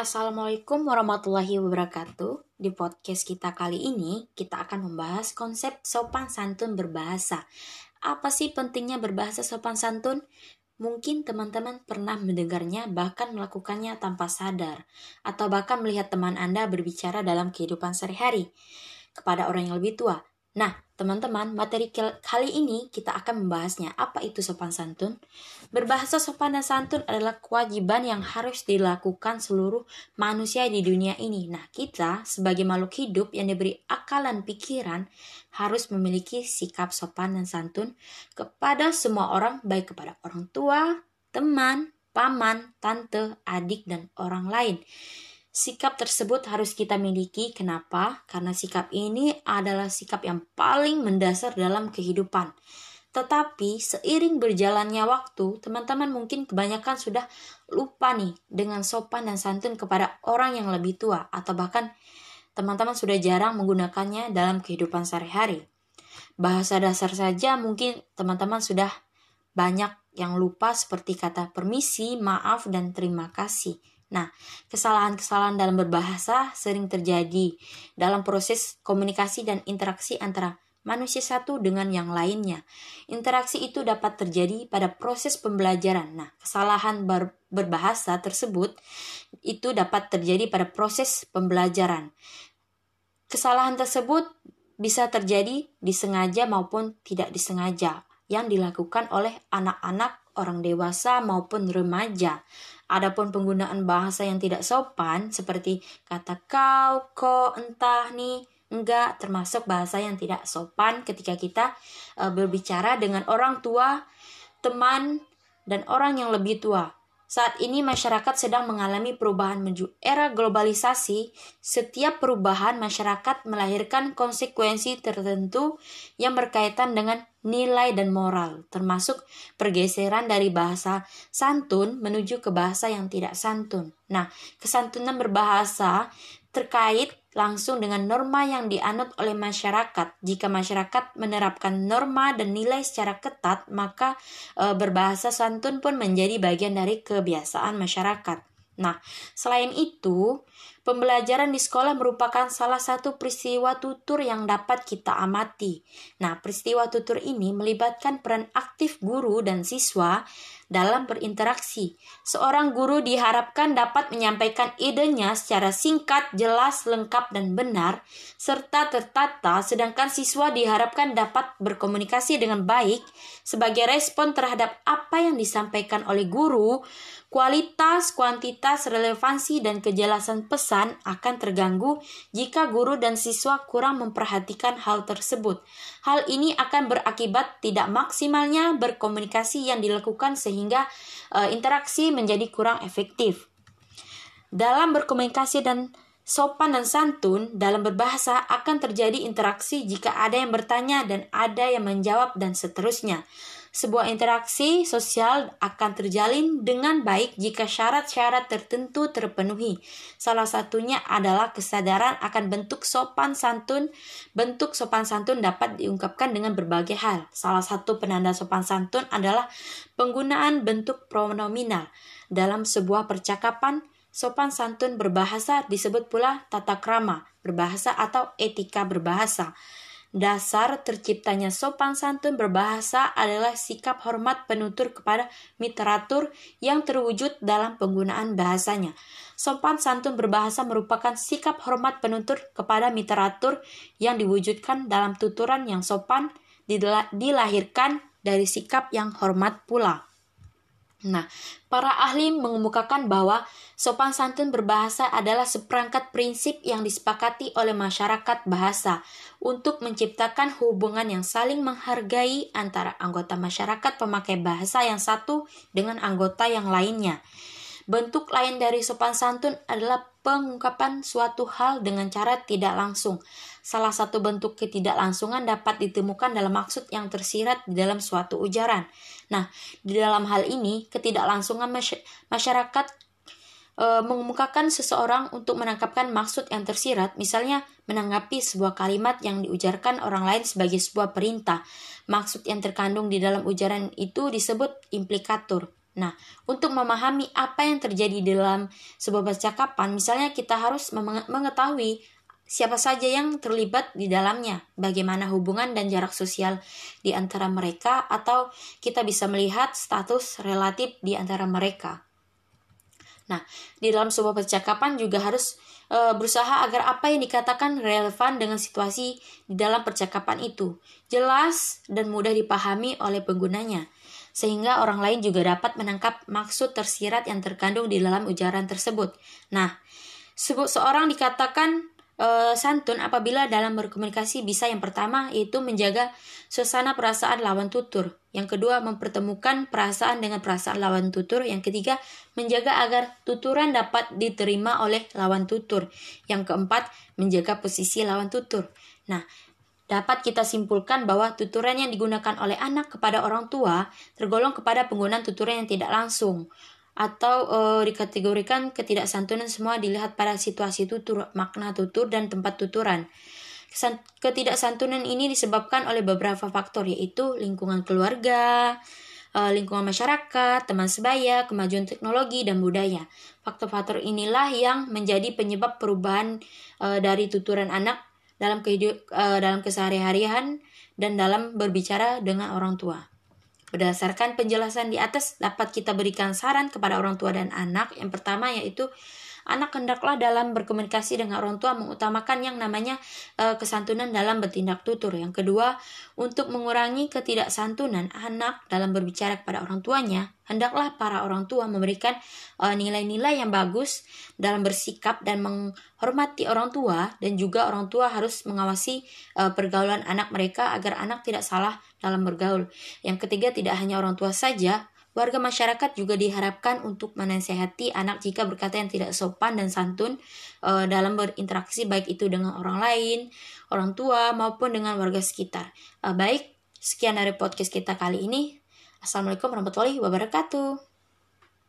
Assalamualaikum warahmatullahi wabarakatuh. Di podcast kita kali ini, kita akan membahas konsep sopan santun berbahasa. Apa sih pentingnya berbahasa sopan santun? Mungkin teman-teman pernah mendengarnya, bahkan melakukannya tanpa sadar, atau bahkan melihat teman Anda berbicara dalam kehidupan sehari-hari kepada orang yang lebih tua. Nah, teman-teman, materi kali ini kita akan membahasnya. Apa itu sopan santun? Berbahasa sopan dan santun adalah kewajiban yang harus dilakukan seluruh manusia di dunia ini. Nah, kita sebagai makhluk hidup yang diberi akal dan pikiran harus memiliki sikap sopan dan santun kepada semua orang, baik kepada orang tua, teman, paman, tante, adik, dan orang lain. Sikap tersebut harus kita miliki. Kenapa? Karena sikap ini adalah sikap yang paling mendasar dalam kehidupan. Tetapi seiring berjalannya waktu, teman-teman mungkin kebanyakan sudah lupa nih dengan sopan dan santun kepada orang yang lebih tua atau bahkan teman-teman sudah jarang menggunakannya dalam kehidupan sehari-hari. Bahasa dasar saja mungkin teman-teman sudah banyak yang lupa seperti kata permisi, maaf, dan terima kasih. Nah, kesalahan-kesalahan dalam berbahasa sering terjadi dalam proses komunikasi dan interaksi antara manusia satu dengan yang lainnya. Interaksi itu dapat terjadi pada proses pembelajaran. Nah, kesalahan ber berbahasa tersebut itu dapat terjadi pada proses pembelajaran. Kesalahan tersebut bisa terjadi disengaja maupun tidak disengaja yang dilakukan oleh anak-anak, orang dewasa maupun remaja. Adapun penggunaan bahasa yang tidak sopan seperti kata kau, ko, entah, nih, enggak termasuk bahasa yang tidak sopan ketika kita e, berbicara dengan orang tua, teman, dan orang yang lebih tua. Saat ini masyarakat sedang mengalami perubahan menuju era globalisasi. Setiap perubahan masyarakat melahirkan konsekuensi tertentu yang berkaitan dengan nilai dan moral, termasuk pergeseran dari bahasa santun menuju ke bahasa yang tidak santun. Nah, kesantunan berbahasa terkait langsung dengan norma yang dianut oleh masyarakat. Jika masyarakat menerapkan norma dan nilai secara ketat, maka e, berbahasa santun pun menjadi bagian dari kebiasaan masyarakat. Nah, selain itu, pembelajaran di sekolah merupakan salah satu peristiwa tutur yang dapat kita amati. Nah, peristiwa tutur ini melibatkan peran aktif guru dan siswa dalam berinteraksi. Seorang guru diharapkan dapat menyampaikan idenya secara singkat, jelas, lengkap, dan benar, serta tertata, sedangkan siswa diharapkan dapat berkomunikasi dengan baik sebagai respon terhadap apa yang disampaikan oleh guru Kualitas, kuantitas, relevansi, dan kejelasan pesan akan terganggu jika guru dan siswa kurang memperhatikan hal tersebut. Hal ini akan berakibat tidak maksimalnya berkomunikasi yang dilakukan sehingga e, interaksi menjadi kurang efektif. Dalam berkomunikasi dan sopan dan santun dalam berbahasa akan terjadi interaksi jika ada yang bertanya dan ada yang menjawab dan seterusnya. Sebuah interaksi sosial akan terjalin dengan baik jika syarat-syarat tertentu terpenuhi. Salah satunya adalah kesadaran akan bentuk sopan santun. Bentuk sopan santun dapat diungkapkan dengan berbagai hal. Salah satu penanda sopan santun adalah penggunaan bentuk pronominal dalam sebuah percakapan. Sopan santun berbahasa disebut pula tata krama berbahasa atau etika berbahasa. Dasar terciptanya sopan santun berbahasa adalah sikap hormat penutur kepada literatur yang terwujud dalam penggunaan bahasanya. Sopan santun berbahasa merupakan sikap hormat penutur kepada literatur yang diwujudkan dalam tuturan yang sopan dilahirkan dari sikap yang hormat pula. Nah, para ahli mengemukakan bahwa sopan santun berbahasa adalah seperangkat prinsip yang disepakati oleh masyarakat bahasa untuk menciptakan hubungan yang saling menghargai antara anggota masyarakat pemakai bahasa yang satu dengan anggota yang lainnya. Bentuk lain dari sopan santun adalah pengungkapan suatu hal dengan cara tidak langsung. Salah satu bentuk ketidaklangsungan dapat ditemukan dalam maksud yang tersirat di dalam suatu ujaran. Nah, di dalam hal ini, ketidaklangsungan masyarakat e, mengemukakan seseorang untuk menangkapkan maksud yang tersirat, misalnya menanggapi sebuah kalimat yang diujarkan orang lain sebagai sebuah perintah. Maksud yang terkandung di dalam ujaran itu disebut implikatur. Nah, untuk memahami apa yang terjadi dalam sebuah percakapan, misalnya kita harus mengetahui siapa saja yang terlibat di dalamnya, bagaimana hubungan dan jarak sosial di antara mereka, atau kita bisa melihat status relatif di antara mereka. Nah, di dalam sebuah percakapan juga harus e, berusaha agar apa yang dikatakan relevan dengan situasi di dalam percakapan itu, jelas dan mudah dipahami oleh penggunanya, sehingga orang lain juga dapat menangkap maksud tersirat yang terkandung di dalam ujaran tersebut. Nah, seorang dikatakan uh, santun apabila dalam berkomunikasi bisa yang pertama yaitu menjaga suasana perasaan lawan tutur. Yang kedua, mempertemukan perasaan dengan perasaan lawan tutur. Yang ketiga, menjaga agar tuturan dapat diterima oleh lawan tutur. Yang keempat, menjaga posisi lawan tutur. Nah, dapat kita simpulkan bahwa tuturan yang digunakan oleh anak kepada orang tua tergolong kepada penggunaan tuturan yang tidak langsung atau uh, dikategorikan ketidaksantunan semua dilihat pada situasi tutur, makna tutur dan tempat tuturan. Ketidaksantunan ini disebabkan oleh beberapa faktor yaitu lingkungan keluarga, uh, lingkungan masyarakat, teman sebaya, kemajuan teknologi dan budaya. Faktor-faktor inilah yang menjadi penyebab perubahan uh, dari tuturan anak dalam kehidup, uh, dalam keseharian dan dalam berbicara dengan orang tua. Berdasarkan penjelasan di atas, dapat kita berikan saran kepada orang tua dan anak. Yang pertama yaitu anak hendaklah dalam berkomunikasi dengan orang tua mengutamakan yang namanya e, kesantunan dalam bertindak tutur. Yang kedua, untuk mengurangi ketidaksantunan anak dalam berbicara kepada orang tuanya, hendaklah para orang tua memberikan eh, nilai-nilai uh, yang bagus dalam bersikap dan menghormati orang tua dan juga orang tua harus mengawasi uh, pergaulan anak mereka agar anak tidak salah dalam bergaul. Yang ketiga, tidak hanya orang tua saja, Warga masyarakat juga diharapkan untuk menasehati anak jika berkata yang tidak sopan dan santun uh, dalam berinteraksi baik itu dengan orang lain, orang tua maupun dengan warga sekitar. Uh, baik, sekian dari podcast kita kali ini. Assalamualaikum warahmatullahi wabarakatuh.